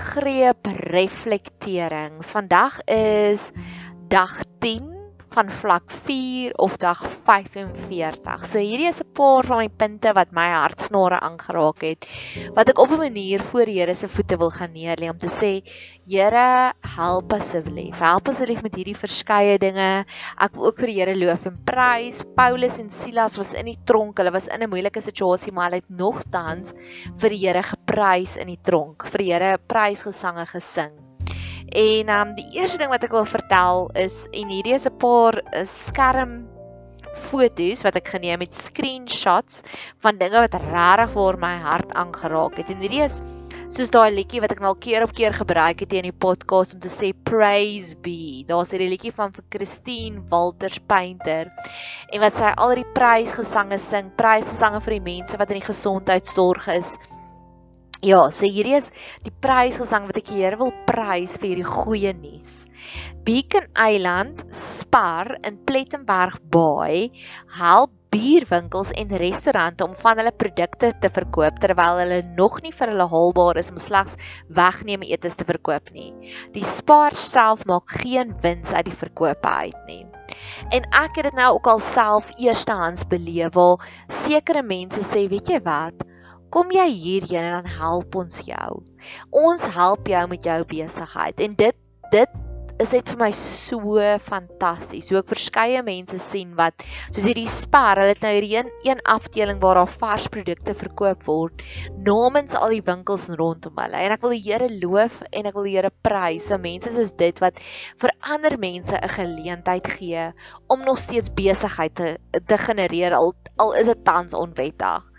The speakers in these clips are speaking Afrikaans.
greep reflekterings. Vandag is dag 10 van vlak 4 of dag 45. So hierdie is 'n paar van my punte wat my hartsnare aangeraak het wat ek op 'n manier voor die Here se voete wil gaan neerlê om te sê Here, help asseblief. Help asseblief met hierdie verskeie dinge. Ek wil ook vir die Here loof en prys. Paulus en Silas was in die tronk. Hulle was in 'n moeilike situasie, maar hulle het nogtans vir die Here geprys in die tronk. Vir die Here prysgesange gesing. En um die eerste ding wat ek wil vertel is en hierdie is 'n paar uh, skerm foto's wat ek geneem het, screenshots van dinge wat regtig vir my hart aangeraak het. En hierdie is soos daai liedjie wat ek nou al keer op keer gebruik het in die podcast om te sê praise be. Daar's hierdie liedjie van vir Christine Walters Painter en wat sy al die prysgesange sing, prysgesange vir die mense wat in die gesondheidsorg is. Ja, so hierdie is die prysgesang wat ek die Here wil prys vir hierdie goeie nuus. Beacon Island Spar in Plettenberg Bay help bierwinkels en restaurante om van hulle produkte te verkoop terwyl hulle nog nie vir hulle haalbaar is om slegs wegneem etes te verkoop nie. Die Spar self maak geen wins uit die verkope uit nie. En ek het dit nou ook al self eerstehands beleef waar sekere mense sê, weet jy wat? Kom jy hierheen en dan help ons jou. Ons help jou met jou besigheid en dit dit is net vir my so fantasties. Hoe ek verskeie mense sien wat soos hierdie spar, hulle het nou hierdie een, een afdeling waar daar vars produkte verkoop word namens al die winkels rondom hulle. En ek wil die Here loof en ek wil die Here prys vir mense soos dit wat vir ander mense 'n geleentheid gee om nog steeds besigheid te, te genereer al al is dit tans onwettig.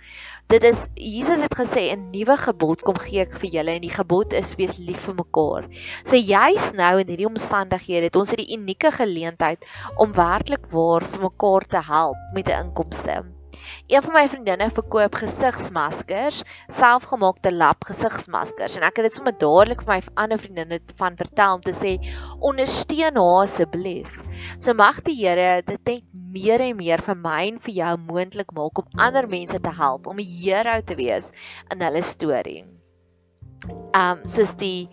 Dit is Jesus het gesê 'n nuwe gebod kom gee ek vir julle en die gebod is wees lief vir mekaar. So juis nou in hierdie omstandighede het ons 'n unieke geleentheid om werklik waar vir mekaar te help met 'n inkomste. Een van my vriendinne verkoop gesigsmaskers, selfgemaakte lap gesigsmaskers en ek het dit sommer dadelik vir my ander vriendinne van vertel om te sê ondersteun haar asseblief. So mag die Here dit net meer en meer vir my en vir jou moontlik maak om ander mense te help om 'n hero te wees in hulle storie. Um soos die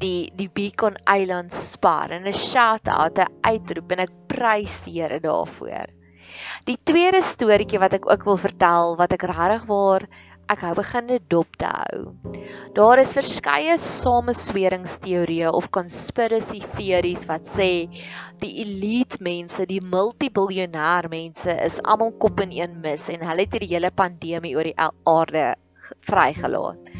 die die Beacon Island Spar en 'n shout out, 'n uitroep en ek prys die Here daarvoor. Die tweede storieetjie wat ek ook wil vertel wat ek regtig waar ek hou begin dit dop te hou. Daar is verskeie samesweringsteorieë of conspiracy theories wat sê die elite mense, die multibiljoenêr mense is almal kop in een mis en hulle het hierdie hele pandemie oor die aarde vrygelaat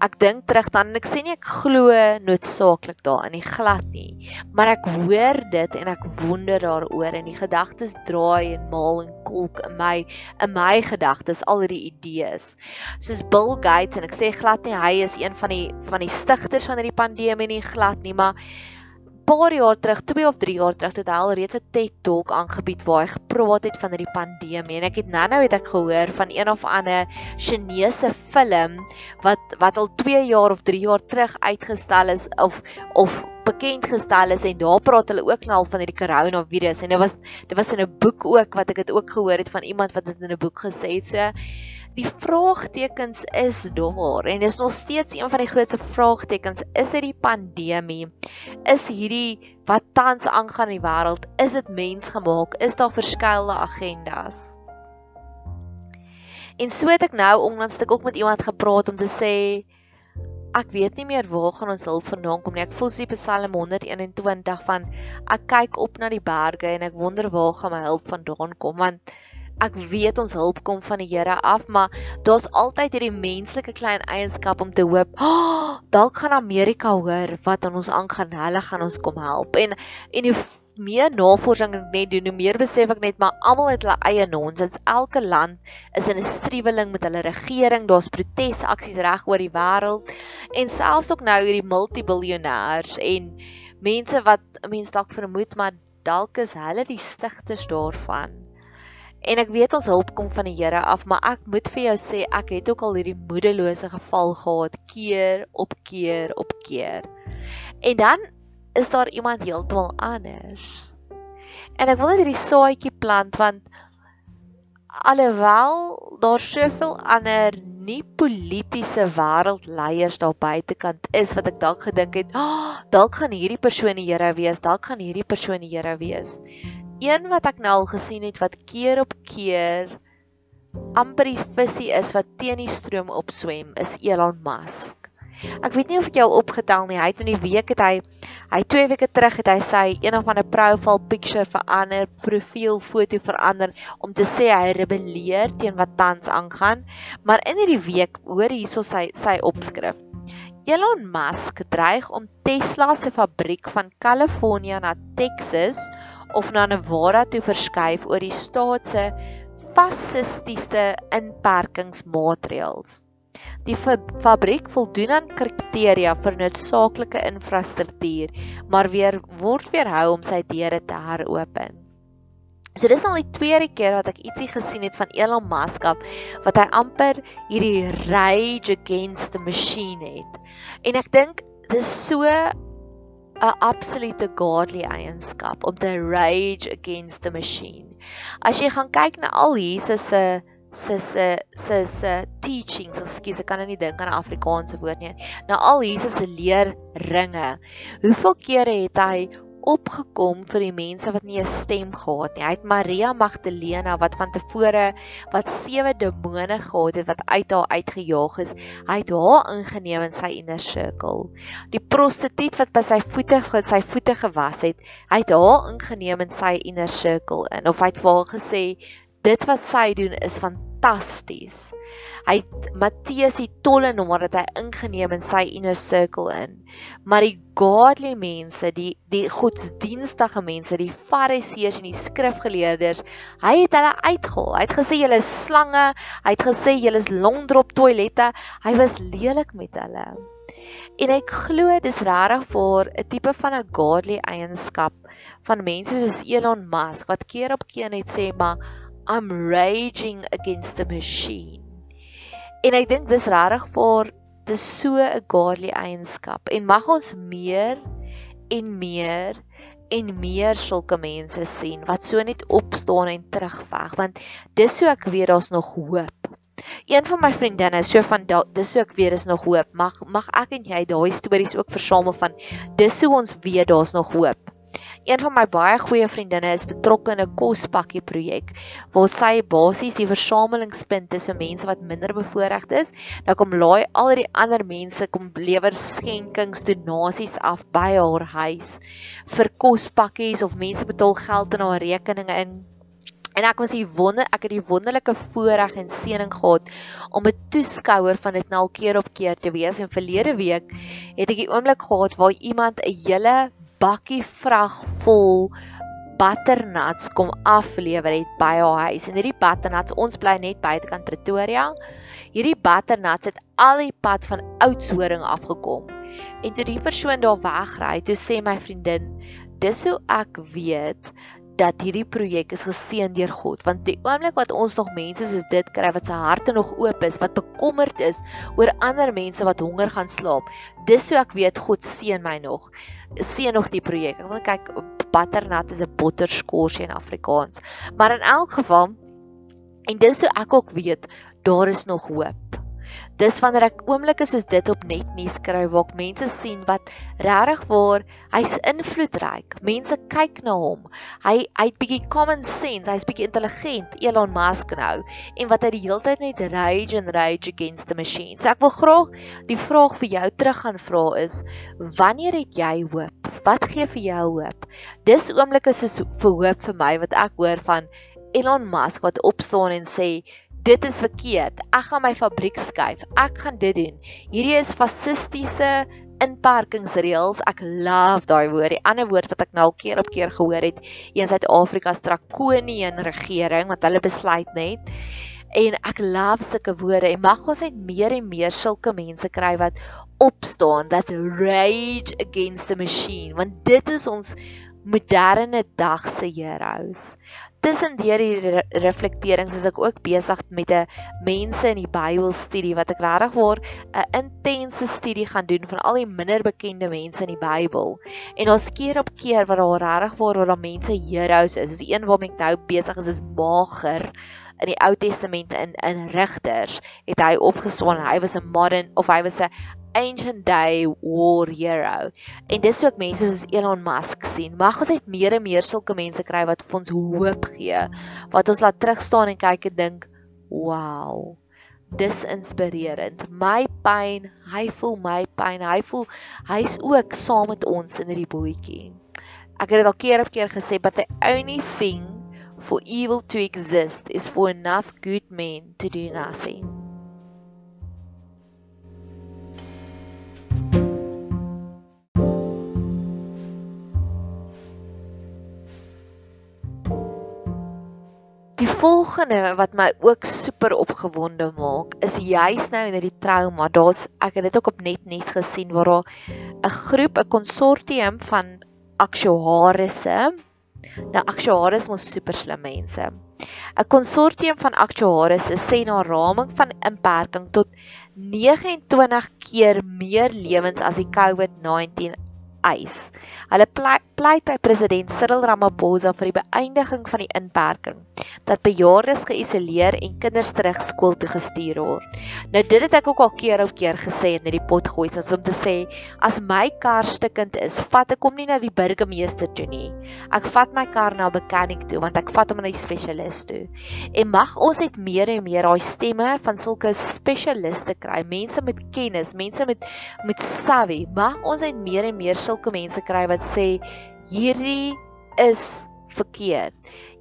ek dink terug dan en ek sê nie ek glo noodsaaklik daarin nie glad nie. Maar ek hoor dit en ek wonder daaroor en die gedagtes draai en maal en kolk in my in my gedagtes al die idees. Soos Bill Gates en ek sê glad nie hy is een van die van die stigters van hierdie pandemie nie glad nie maar paar jaar terug, 2 of 3 jaar terug, het hy al reeds 'n TED Talk aangebied waar hy gepraat het van hierdie pandemie en ek het nou-nou het ek gehoor van een of ander Chinese film wat wat al 2 jaar of 3 jaar terug uitgestel is of of bekend gestel is en daar praat hulle ook nou al van hierdie coronavirus en dit was dit was in 'n boek ook wat ek dit ook gehoor het van iemand wat dit in 'n boek gesê het. So die vraagtekens is daar en dis nog steeds een van die grootste vraagtekens. Is dit die pandemie? Is hierdie wat tans aangaan in die wêreld is dit mensgemaak is daar verskeie agendas? En so het ek nou onlangs ek ook met iemand gepraat om te sê ek weet nie meer waar gaan ons hulp vandaan kom nie. Ek voel die Psalm 121 van ek kyk op na die berge en ek wonder waar gaan my hulp vandaan kom. Want ek weet ons hulp kom van die Here af, maar daar's altyd hierdie menslike klein eienskap om te hoop, oh, dalk gaan Amerika hoor wat aan ons aangaan, hulle gaan ons kom help. En en hoe meer navorsing ek net doen, hoe meer besef ek net maar almal het hulle eie nonsens. Elke land is in 'n striweling met hulle regering. Daar's protesaksies reg oor die wêreld en selfs ook nou hierdie multibiljonêers en mense wat mense dalk vermoed maar dalk is hulle die stigters daarvan. En ek weet ons hulp kom van die Here af, maar ek moet vir jou sê ek het ook al hierdie moedelose geval gehad keer op keer op keer. En dan is daar iemand heeltemal anders. En ek wil net hierdie saadjie plant want alhoewel daar soveel ander nie politieke wêreldleiers daar buitekant is wat ek dalk gedink het, oh, dalk gaan hierdie persoon die Here wees, dalk gaan hierdie persoon die Here wees. Een wat ek nou al gesien het wat keer op keer amper die visie is wat teen die stroom opswem, is Elon Musk. Ek weet nie of ek jou opgetel nie. Hy het in die week het hy hy 2 weke terug het hy sy een of ander profile picture verander, profielfoto verander om te sê hy rebelleer teen wat tans aangaan. Maar in hierdie week hoor hierso sy sy opskrif. Elon Musk dreig om Tesla se fabriek van Kalifornië na Texas of na Nevada toe verskuif oor die staat se fasistiese inperkingsmaatreëls. Die fabriek voldoen aan kriteria vir noodsaaklike infrastruktuur, maar weer word weerhou om sy deure te heropen. So dis al die tweede keer wat ek ietsie gesien het van Elon Musk wat hy amper hierdie rage against the machine het. En ek dink dis so 'n absolute godly eienskap om te rage against the machine. As jy gaan kyk na al Jesus se se se se se teachings, ekskuus, ek kan nou nie dink aan 'n Afrikaanse woord nie. Na al Jesus se leerringe. Hoeveel kere het hy opgekom vir die mense wat nie 'n stem gehad nie. Hy het Maria Magdalena wat van tevore wat sewe demone gehad het wat uit haar uitgejaag is, hy het haar ingeneem in sy inner circle. Die prostituut wat by sy voete sy voete gewas het, hy het haar ingeneem in sy inner circle in of hy het vir haar gesê dit wat sy doen is fantasties. Hy het Matteus die tolle nommer dat hy ingeneem in sy inner circle in. Maar die godly mense, die die godsdienstige mense, die fariseërs en die skrifgeleerders, hy het hulle uitgehaal. Hy het gesê julle is slange, hy het gesê julle is longdrop toilette. Hy was lelik met hulle. En ek glo dis regtig vir 'n tipe van 'n godly eienskap van mense soos Elon Musk wat keer op keer net sê maar I'm raging against the machine. En ek dink dis regtig vir dis so 'n godly eienskap en mag ons meer en meer en meer sulke mense sien wat so net opstaan en terugveg want dis so ek weet daar's nog hoop. Een van my vriendinne so van dis so ek weet is nog hoop. Mag mag ek en jy daai stories ook versamel van dis so ons weet daar's nog hoop. Een van my baie goeie vriendinne is betrokke in 'n kospakkie projek waar sy basies die versamelingspunt tussen mense wat minder bevoordeeld is, nou kom laai al die ander mense kom lewer skenkings, donasies af by haar huis vir kospakkies of mense betaal geld in haar rekeninge in. En ek was hier wonder ek het die wonderlike voorreg en seëning gehad om 'n toeskouer van dit nou keer op keer te wees en verlede week het ek die oomblik gehad waar iemand 'n hele bakkie vrag vol butternuts kom aflewer het by haar huis. En hierdie butternuts, ons bly net buitekant Pretoria. Hierdie butternuts het al die pad van Oudtshoorn afgekom. En toe die persoon daar wegry, toe sê my vriendin, dis hoe ek weet dat hierdie projek is geseën deur God. Want die oomblik wat ons nog mense soos dit kry wat se harte nog oop is wat bekommerd is oor ander mense wat honger gaan slaap dis so ek weet God seën my nog. Seën nog die projek. Ek wil kyk butternut is 'n botterskorsie in Afrikaans. Maar in elk geval en dis so ek ook weet daar is nog hoop Dis wanneer ek oomblikke soos dit op netnuus kry waar ek mense sien wat regtig waar hy's invloedryk. Mense kyk na hom. Hy hy't bietjie common sense, hy's bietjie intelligent, Elon Musk nou, en wat hy die hele tyd net rage and rage against the machine. So ek wil graag die vraag vir jou terug gaan vra is, wanneer het jy hoop? Wat gee vir jou hoop? Dis oomblikke soos vir hoop vir my wat ek hoor van Elon Musk wat opstaan en sê dit is verkeerd. Ek gaan my fabriek skuif. Ek gaan dit doen. Hierdie is fasistiese inperkingsreëls. Ek love daai woord. Die ander woord wat ek nou al keer op keer gehoor het, in Suid-Afrika se draconian regering wat hulle besluit net. En ek love sulke woorde en mag ons net meer en meer sulke mense kry wat opstaan dat rage against the machine want dit is ons moderne dag se heroes tussen die re reflekterings is ek ook besig met 'n mense in die Bybelstudie wat ek regtig waar 'n intense studie gaan doen van al die minder bekende mense in die Bybel. En daar's keer op keer wat daar regtig waar waar daar mense heroes is. Dis een waarmee ek nou besig is is Mager in die Ou Testament in in Rigters het hy opgeswaan. Hy was 'n modern of hy was 'n ancient day war hero. En dis ook mense soos Elon Musk sien. Mag ons net meer en meer sulke mense kry wat vir ons hoop gee. Wat ons laat terug staan en kyk en dink, "Wow." Dis inspirerend. My pyn, hy voel my pyn. Hy voel hy's ook saam met ons in hierdie bootjie. Ek het dit al keer op keer gesê, but the only thing for evil to exist is for enough good men to do nothing. Die volgende wat my ook super opgewonde maak, is juis nou in hierdie trauma. Daar's ek het dit ook op net net gesien waar daar 'n groep, 'n konsortium van aktuarisse. Nou aktuaris mos super slim mense. 'n Konsortium van aktuarisse sê na raming van inperking tot 29 keer meer lewens as die COVID-19 eis. Hulle pleit by president Cyril Ramaphosa vir die beëindiging van die inperking dat bejaardes geïsoleer en kinders terug skool toe gestuur word. Nou dit het ek ook al keer op keer gesê in hierdie pot gooi soos om te sê as my kar stukkend is, vat ek hom nie na die burgemeester toe nie. Ek vat my kar na 'n mechanic toe want ek vat hom na die spesialis toe. En mag ons net meer en meer daai stemme van sulke spesialiste kry, mense met kennis, mense met met savvy. Mag ons net meer en meer sulke mense kry wat sê hierdie is verkeerd.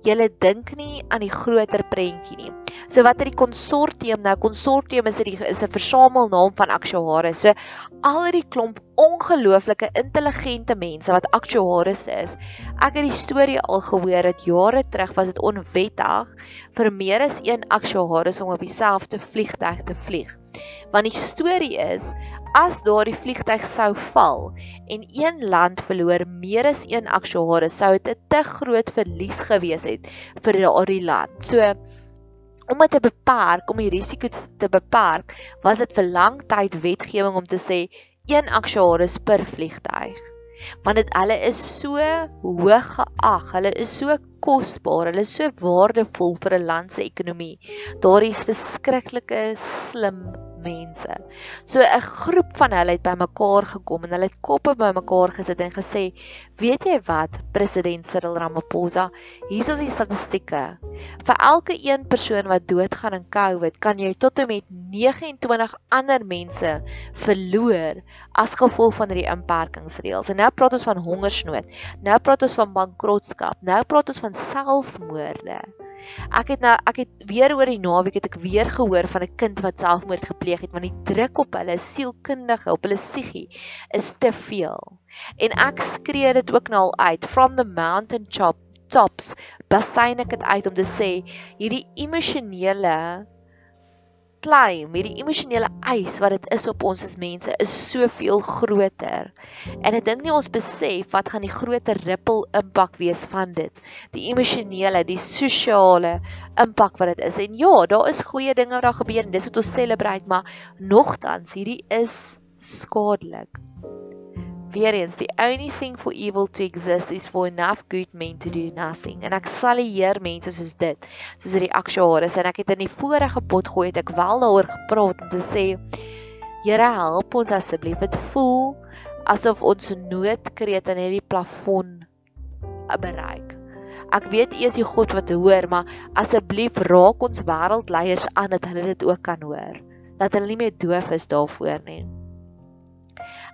Julle dink nie aan die groter prentjie nie. So wat het die konsortium nou? Konsortium is 'n is 'n versamelnaam van aktuaries. So al hierdie klomp ongelooflike intelligente mense wat aktuaries is. Ek het die storie al gehoor dat jare terug was dit onwettig vir meer as een aktuaries om op dieselfde vliegtuig te vlieg. Want die storie is as daardie vliegtyg sou val en een land verloor meer as een aktuaris sou dit 'n te groot verlies gewees het vir daardie land. So om dit te beperk, om die risiko's te beperk, was dit vir lang tyd wetgewing om te sê een aktuaris per vliegtyg. Want dit hulle is so hoog geag, hulle is so kosbaar, hulle is so waardevol vir 'n land se ekonomie. Daar is verskriklike slim mense. So 'n groep van hulle het bymekaar gekom en hulle het koppe bymekaar gesit en gesê, "Weet jy wat, president Cyril Ramaphosa, hier is die statistieke. Vir elke een persoon wat doodgaan in COVID, kan jy tot en met 29 ander mense verloor as gevolg van hierdie inperkingsreëls. En nou praat ons van hongersnood. Nou praat ons van bankrotskap. Nou praat ons van selfmoorde." Ek het nou ek het weer oor die naweek het ek weer gehoor van 'n kind wat selfmoord gepleeg het want die druk op hulle sielkundige, op hulle psigie is te veel. En ek skree dit ook nou al uit from the mountain top tops. Basyn ek dit uit om te sê hierdie emosionele claim, hierdie emosionele eis wat dit is op ons as mense is soveel groter. En ek dink nie ons besef wat gaan die groter ripple impak wees van dit. Die emosionele, die sosiale impak wat dit is. En ja, daar is goeie dinge wat daar gebeur en dis wat ons celebrate, maar nogtans hierdie is skadelik. Weer eens, the only thing for evil to exist is for enough good men to do nothing. En ek sal hier mense soos dit, soos die aktuaries en ek het in die vorige pot gooi het ek wel daaroor gepraat om te sê Here help ons asseblief. Dit voel asof ons noodkreet aan hierdie plafon bereik. Ek weet U is die God wat hoor, maar asseblief raak ons wêreldleiers aan dat hulle dit ook kan hoor. Dat hulle nie meer doof is daarvoor nie.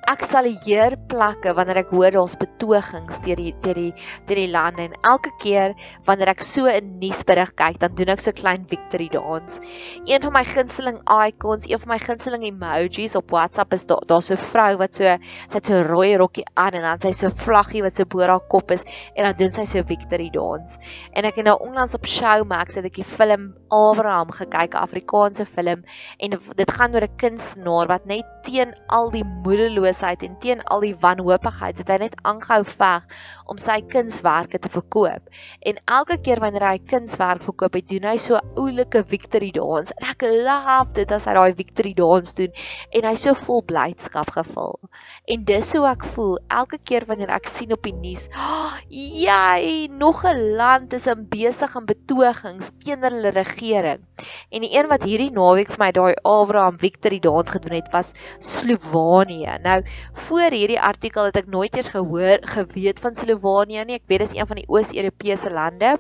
Ek sal hier plekke wanneer ek hoor daar's betogings deur die deur die deur die land en elke keer wanneer ek so 'n nuusberig kyk, dan doen ek so klein victory dance. Een van my gunsteling icons, een van my gunsteling emojis op WhatsApp is daar daar's so 'n vrou wat so sy het so 'n rooi rokkie aan en dan sy so 'n vlaggie wat so bo haar kop is en dan doen sy so victory dance. En ek het nou onlangs op Showmax het ek die film Abraham gekyk, 'n Afrikaanse film en dit gaan oor 'n kunstenaar wat net teen al die moedeloos werkloosheid en teen al die wanhoopigheid het hy net aangehou veg om sy kunswerke te verkoop. En elke keer wanneer hy kunswerk verkoop, het doen hy so oulike victory dance. En ek love dit as hy daai victory dance doen en hy so vol blydskap gevul. En dis hoe ek voel elke keer wanneer ek sien op die nuus, oh, jy nog 'n land is in besig in betogings teenoor hulle regering. En die een wat hierdie naweek vir my daai Abraham victory dance gedoen het, was Slovenië. Nou, voor hierdie artikel het ek nooit eers gehoor geweet van Slovenië nie. Ek weet dit is een van die Oos-Europese lande.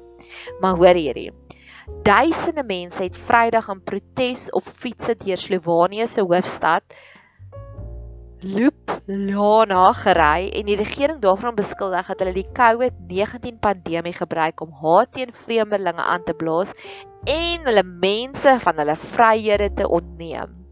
Maar hoor hierdie. Duisende mense het Vrydag in protes op fietsse deur Slovenië se hoofstad Ljubljana gery en die regering daarvan beskuldig dat hulle die COVID-19 pandemie gebruik om haat teen vreemdelinge aan te blaas en hulle mense van hulle vryhede te ontneem.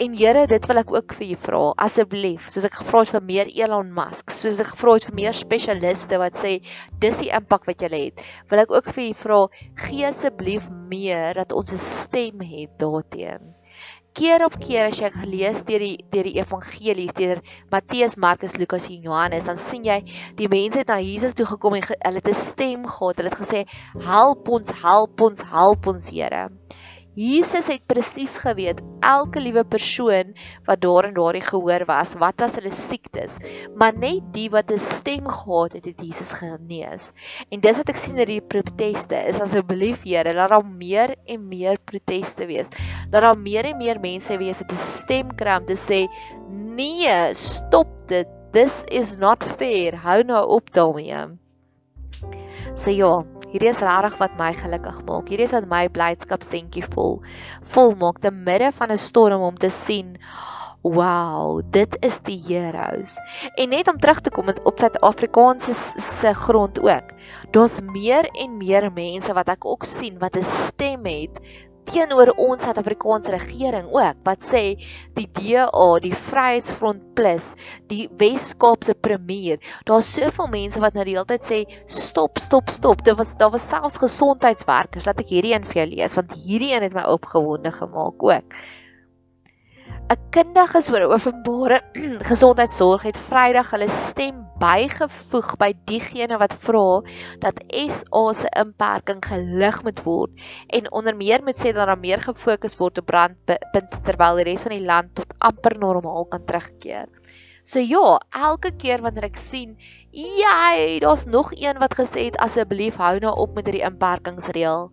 En Here, dit wil ek ook vir u vra, asseblief, soos ek gevra het vir meer Elon Musk, soos ek gevra het vir meer spesialiste wat sê dis die impak wat jy het, wil ek ook vir u vra, gee asseblief meer dat ons 'n stem het daarteenoor keer op keer as jy gelees deur die deur die evangelies deur Matteus, Markus, Lukas en Johannes, dan sien jy die mense het na Jesus toe gekom en hulle het 'n stem gehad. Hulle het gesê: "Help ons, help ons, help ons, Here." Jesus het presies geweet elke liewe persoon wat daar en daardie gehoor was, wat was hulle siektes, maar net die wat 'n stem gehad het, het Jesus genees. En dis wat ek sien in die proteste, is asseblief Here, laat daar meer en meer proteste wees. Laat daar meer en meer mense wees wat 'n stem kry om te sê, "Nee, stop dit. This is not fair. Hou nou op daarmee." So ja, Hierdie is regtig wat my gelukkig maak. Hierdie is wat my blydskapstentjie vol vol maak te midde van 'n storm om te sien Wow, dit is die heroes. En net om terug te kom op Suid-Afrikaanse se grond ook. Daar's meer en meer mense wat ek ook sien wat 'n stem het teenoor ons Suid-Afrikaanse regering ook wat sê die DA, die Vryheidsfront Plus, die Wes-Kaapse premier, daar's soveel mense wat nou die hele tyd sê stop, stop, stop. Dit was daar was selfs gesondheidswerkers dat ek hierdie een vir jou lees want hierdie een het my opgewonde gemaak ook. 'n kundige oor openbare gesondheidsorg het Vrydag hulle stem bygevoeg by diegene wat vra dat SA se inperking gelig moet word en onder meer moet sê dat daar meer gefokus word op brandpunte terwyl die res van die land tot amper normaal kan terugkeer. So ja, elke keer wanneer ek sien, jy, daar's nog een wat gesê het asseblief hou nou op met hierdie inperkingsreël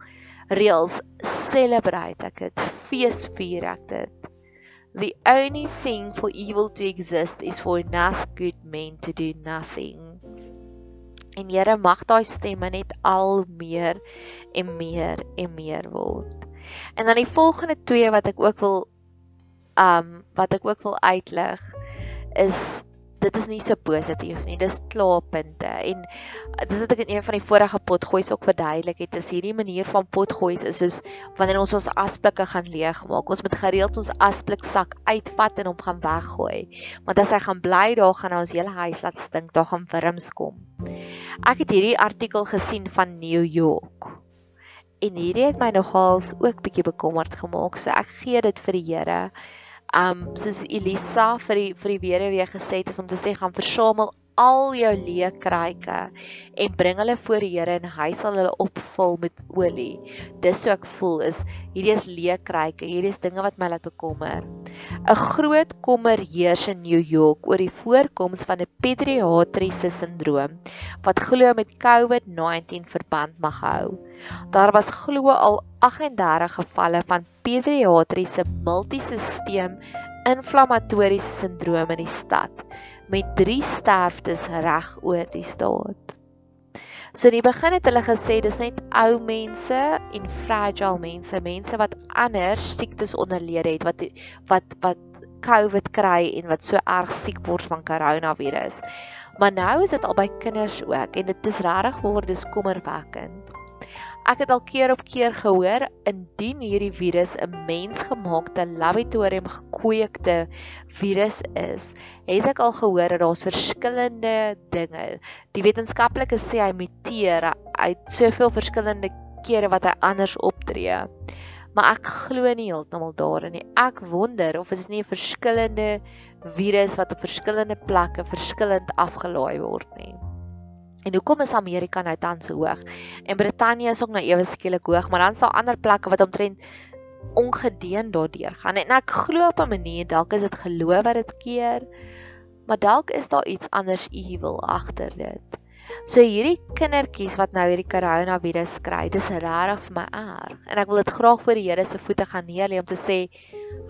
reëls, celebrate ek dit, feesvier ek dit. The only thing for evil to exist is for enough good men to do nothing. En Here mag daai stemme net al meer en meer en meer word. En dan die volgende twee wat ek ook wil um wat ek ook wil uitlig is dit is nie so positief nie. Dis klaarpunte en dis wat ek in een van die vorige potgoeis ook verduidelik het. Is hierdie manier van potgoeis is soos wanneer ons ons asblikke gaan leegmaak. Ons moet gereeld ons asbliksak uitvat en hom gaan weggooi. Want as hy gaan bly daar gaan ons hele huis laat stink, daar gaan wurms kom. Ek het hierdie artikel gesien van New York. En hierdie het my nogals ook bietjie bekommerd gemaak. So ek gee dit vir die Here um soos Elisa vir die vir die weduwee gesê het is om te sê gaan versamel al jou leekryke en bring hulle voor die Here en hy sal hulle opvul met olie. Dis so ek voel is hierdie is leekryke, hierdie is dinge wat my laat bekommer. 'n Groot kommer heers in New York oor die voorkoms van 'n pediatriese sindroom wat glo met COVID-19 verband mag hou. Daar was glo al 38 gevalle van pediatriese multisisteem inflammatoriese sindroom in die stad met 3 sterftes reg oor die staat. So in die begin het hulle gesê dis net ou mense en fragile mense, mense wat ander siektes onderlede het wat wat wat COVID kry en wat so erg siek word van koronavirus. Maar nou is dit al by kinders ook en dit is regtig word dis kommerwekkend. Ek het al keer op keer gehoor indien hierdie virus 'n mensgemaakte laboratorium gekweekte virus is, het ek al gehoor dat daar verskillende dinge. Die wetenskaplikes sê hy muteer uit soveel verskillende kere wat hy anders optree. maar ek glo nie heeltemal daarin nie. Ek wonder of dit nie 'n verskillende virus wat op verskillende plekke verskillend afgelaai word nie. En hoekom is Amerika nou tans so hoog? En Brittanje is ook nou ewe skielik hoog, maar dan is daar ander plekke wat omtrent ongedeen daardeur gaan. En ek glo op 'n manier dalk is dit geloof wat dit keer, maar dalk is daar iets anders evil agter dit. So hierdie kindertjies wat nou hierdie koronavirus kry, dis regtig vir my erg. En ek wil dit graag voor die Here se voete gaan neerlê om te sê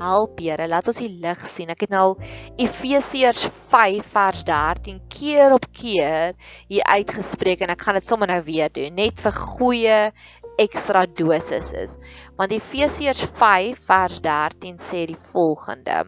help Here, laat ons die lig sien. Ek het nou Efesiërs 5 vers 13 keer op keer hier uitgespreek en ek gaan dit sommer nou weer doen, net vir goeie ekstra dosis is. Want Efesiërs 5 vers 13 sê die volgende: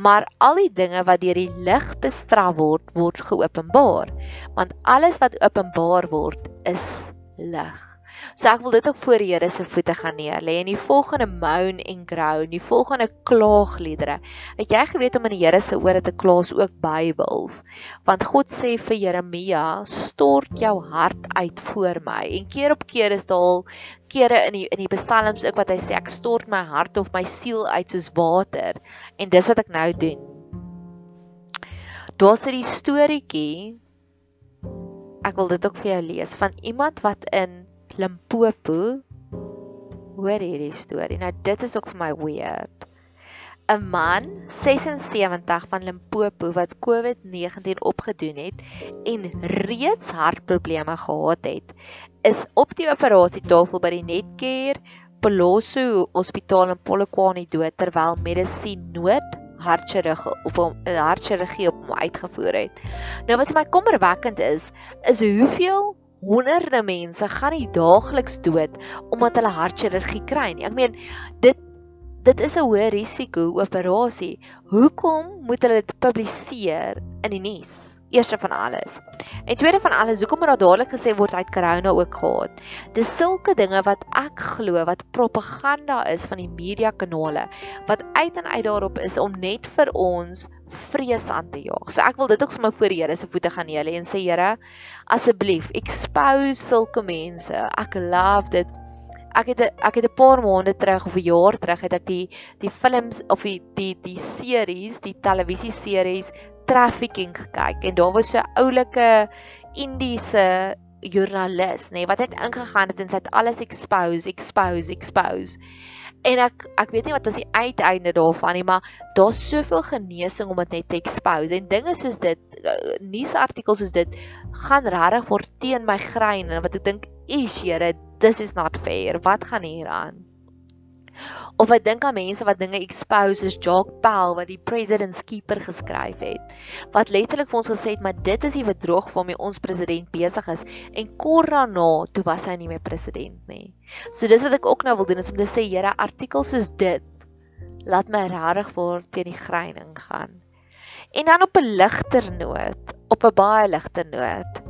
maar al die dinge wat deur die lig bestraf word, word geopenbaar, want alles wat openbaar word, is lig. So ek wil dit ook voor die Here se voete gaan neerlê en die volgende moan en groan, die volgende klaagliedere. Het jy geweet om in die Here se ore te klaas ook Bybels? Want God sê vir Jeremia, stort jou hart uit voor my. En keer op keer is daar kere in die in die psalms ook wat hy sê ek stort my hart of my siel uit soos water. En dis wat ek nou doen. Daar's 'n storieetjie Ek wil dit ook vir jou lees van iemand wat in Limpopo hoor hierdie storie. Nou dit is ook vir my weird. 'n Man 76 van Limpopo wat COVID-19 opgedoen het en reeds hartprobleme gehad het, is op die operasietafel by die Netcare Poloso Hospitaal in Polokwane dood terwyl medisien nood hartchirurgie op hom 'n hartchirurgie op hom uitgevoer het. Nou wat vir my kommerwekkend is, is hoeveel honderde mense gaan nie daagliks dood omdat hulle hartchirurgie kry nie. Ek meen dit dit is 'n hoë risiko operasie. Hoekom moet hulle dit publiseer in die nuus? Eerste van alles. En tweede van alles, hoekom moet daar dadelik gesê word uit corona ook gehad? Dis sulke dinge wat ek glo wat propaganda is van die media kanale wat uit en uit daarop is om net vir ons vrees aan te jaag. So ek wil dit ook sommer voor die Here se voete gaan neerlê en sê Here, asseblief expose sulke mense. Ek love dit. Ek het ek het 'n paar maande terug of 'n jaar terug het ek die die films of die die die series, die televisie series Trafficking gekyk en daar was so 'n oulike Indiese joernalis, nê, nee, wat het ingegaan het en sy het alles expose, expose, expose. En ek ek weet nie wat was die uiteinde daarvan nie, maar daar's soveel genesing om dit net te expose en dinge soos dit eh, nuusartikels soos dit gaan regtig word teen my grein en wat ek dink, "Is Here, this is not fair. Wat gaan hier aan?" Of ek dink aan mense wat dinge expose soos Jacques Pell wat die President's Keeper geskryf het. Wat letterlik vir ons gesê het, "Maar dit is die bedrog waarmee ons president besig is." En kort daarna, toe was hy nie meer president nie. So dis wat ek ook nou wil doen is om te sê, Here, artikels soos dit laat my regtig word teen die greining gaan. En dan op 'n ligter noot, op 'n baie ligter noot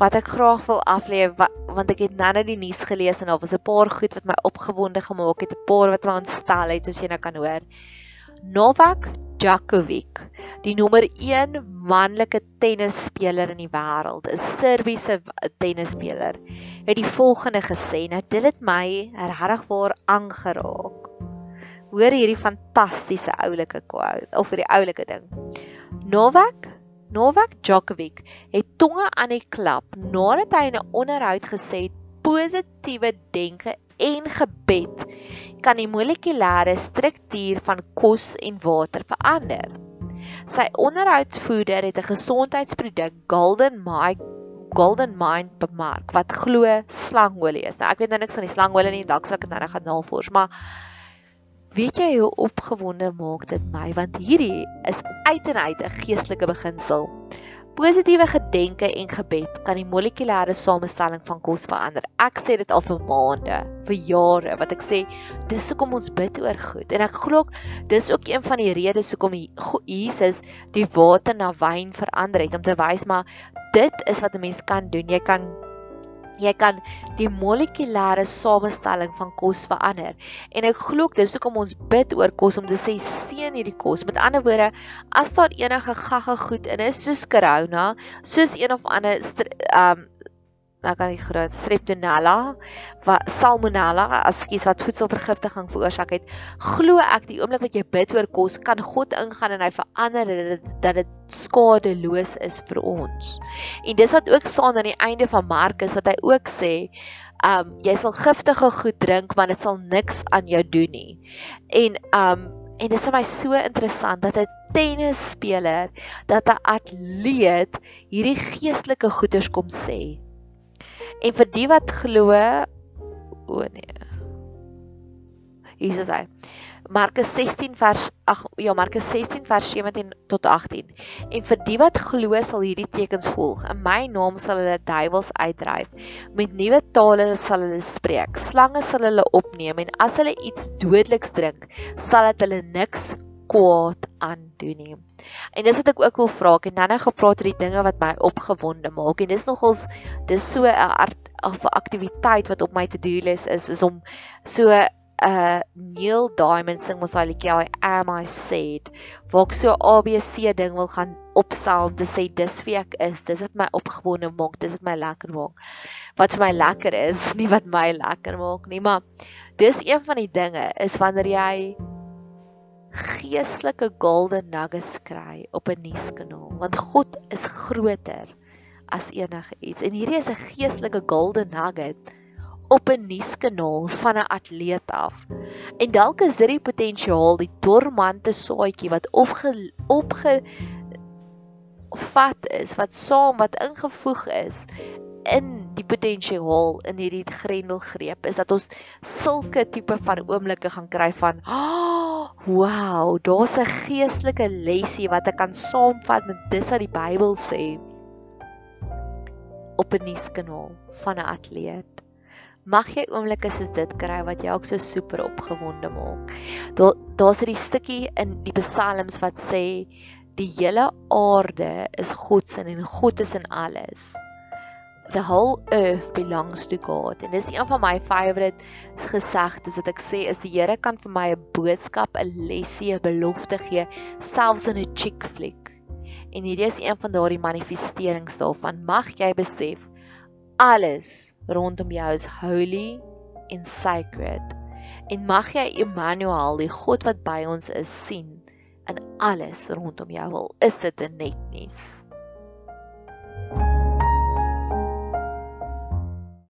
wat ek graag wil aflê want ek het nou net die nuus gelees en daar was 'n paar goed wat my opgewonde gemaak het, 'n paar wat my ontstel het soos jy nou kan hoor. Novak Djokovic, die nommer 1 manlike tennisspeler in die wêreld, 'n Serbiese tennisspeler, het die volgende gesê. Nou dit het my regtig waar aangeraak. Hoor hierdie fantastiese oulike quote of hierdie oulike ding. Novak Novak Djokovic het tonge aan die klap nadat hy in 'n onderhoud gesê het positiewe denke en gebed kan die molekulêre struktuur van kos en water verander. Sy onderhoudsvoerder het 'n gesondheidsproduk Golden Mike Golden Mind bemark wat glo slangolie is. Nou ek weet nou niks van die slangolie nie, dalk sal ek dit nou gaan navors, maar Weet jy hoe opgewonde maak dit my want hierdie is uit en uit 'n geestelike beginsel. Positiewe gedenke en gebed kan die molekulêre samestelling van kos verander. Ek sê dit al vir maande, vir jare wat ek sê dis hoekom ons bid oor goed en ek glo dis ook een van die redes hoekom Jesus die water na wyn verander het om te wys maar dit is wat 'n mens kan doen. Jy kan jy kan die molekulêre samestelling van kos verander. En ek glo dis hoekom ons bid oor kos om te sê seën hierdie kos. Met ander woorde, as daar enige gagga goed in is soos corona, soos een of ander um nou kan die groot streptonella wat salmonella askies wat voedselvergiftiging veroorsaak het glo ek die oomblik wat jy bid oor kos kan God ingaan en hy verander dit dat dit skadeloos is vir ons. En dis wat ook staan aan die einde van Markus wat hy ook sê um jy sal giftige goed drink maar dit sal niks aan jou doen nie. En um en dit is vir my so interessant dat 'n tennisspeler dat 'n atleet hierdie geestelike goeders kom sê En vir die wat glo, o nee. Jesus hy. Markus 16 vers ag ja Markus 16 vers 17 tot 18. En vir die wat glo sal hierdie tekens volg. In my naam sal hulle duiwels uitdryf. Met nuwe tale sal hulle spreek. Slange sal hulle opneem en as hulle iets dodeliks drink, sal dit hulle niks kwaad aandoen nie. En dis wat ek ook wil vra, ek het nou-nou gepraat oor die dinge wat my opgewonde maak en dis nogals dis so 'n art of 'n aktiwiteit wat op my to-do list is is om so 'n uh, Neil Diamond sing mos liedjie I am I said waar ek so ABC ding wil gaan opstel om te sê dis wie ek is dis wat my opgewonde maak dis wat my lekker maak wat vir my lekker is nie wat my lekker maak nie maar dis een van die dinge is wanneer jy geestelike golden nuggets kry op 'n nuuskanaal want God is groter as enige iets. En hierdie is 'n geestelike golden nugget op 'n nuuskanaal van 'n atleet af. En dalk is dit die potensiaal die dormante saadjie wat opge opge vat is wat saam wat ingevoeg is in die potensiaal in hierdie grendelgreep is dat ons sulke tipe van oomblikke gaan kry van oh, wow, daar's 'n geestelike lesie wat ek kan saamvat met dis wat die Bybel sê op 'n nuuskanaal van 'n atleet. Mag jy oomblikke soos dit kry wat jou ook so super opgewonde maak. Daar daar's 'n stukkie in die Psalms wat sê die hele aarde is God se en God is in alles the whole earth belongs to God. En dis een van my favorite gesegdes wat ek sê is die Here kan vir my 'n boodskap, 'n lesie, 'n belofte gee selfs in 'n chick flick. En hierdie is een van daardie manifesterings daarvan. Mag jy besef alles rondom jou is holy and sacred. En mag jy Emmanuel, die God wat by ons is, sien in alles rondom jou. Wil is dit 'n net nuus?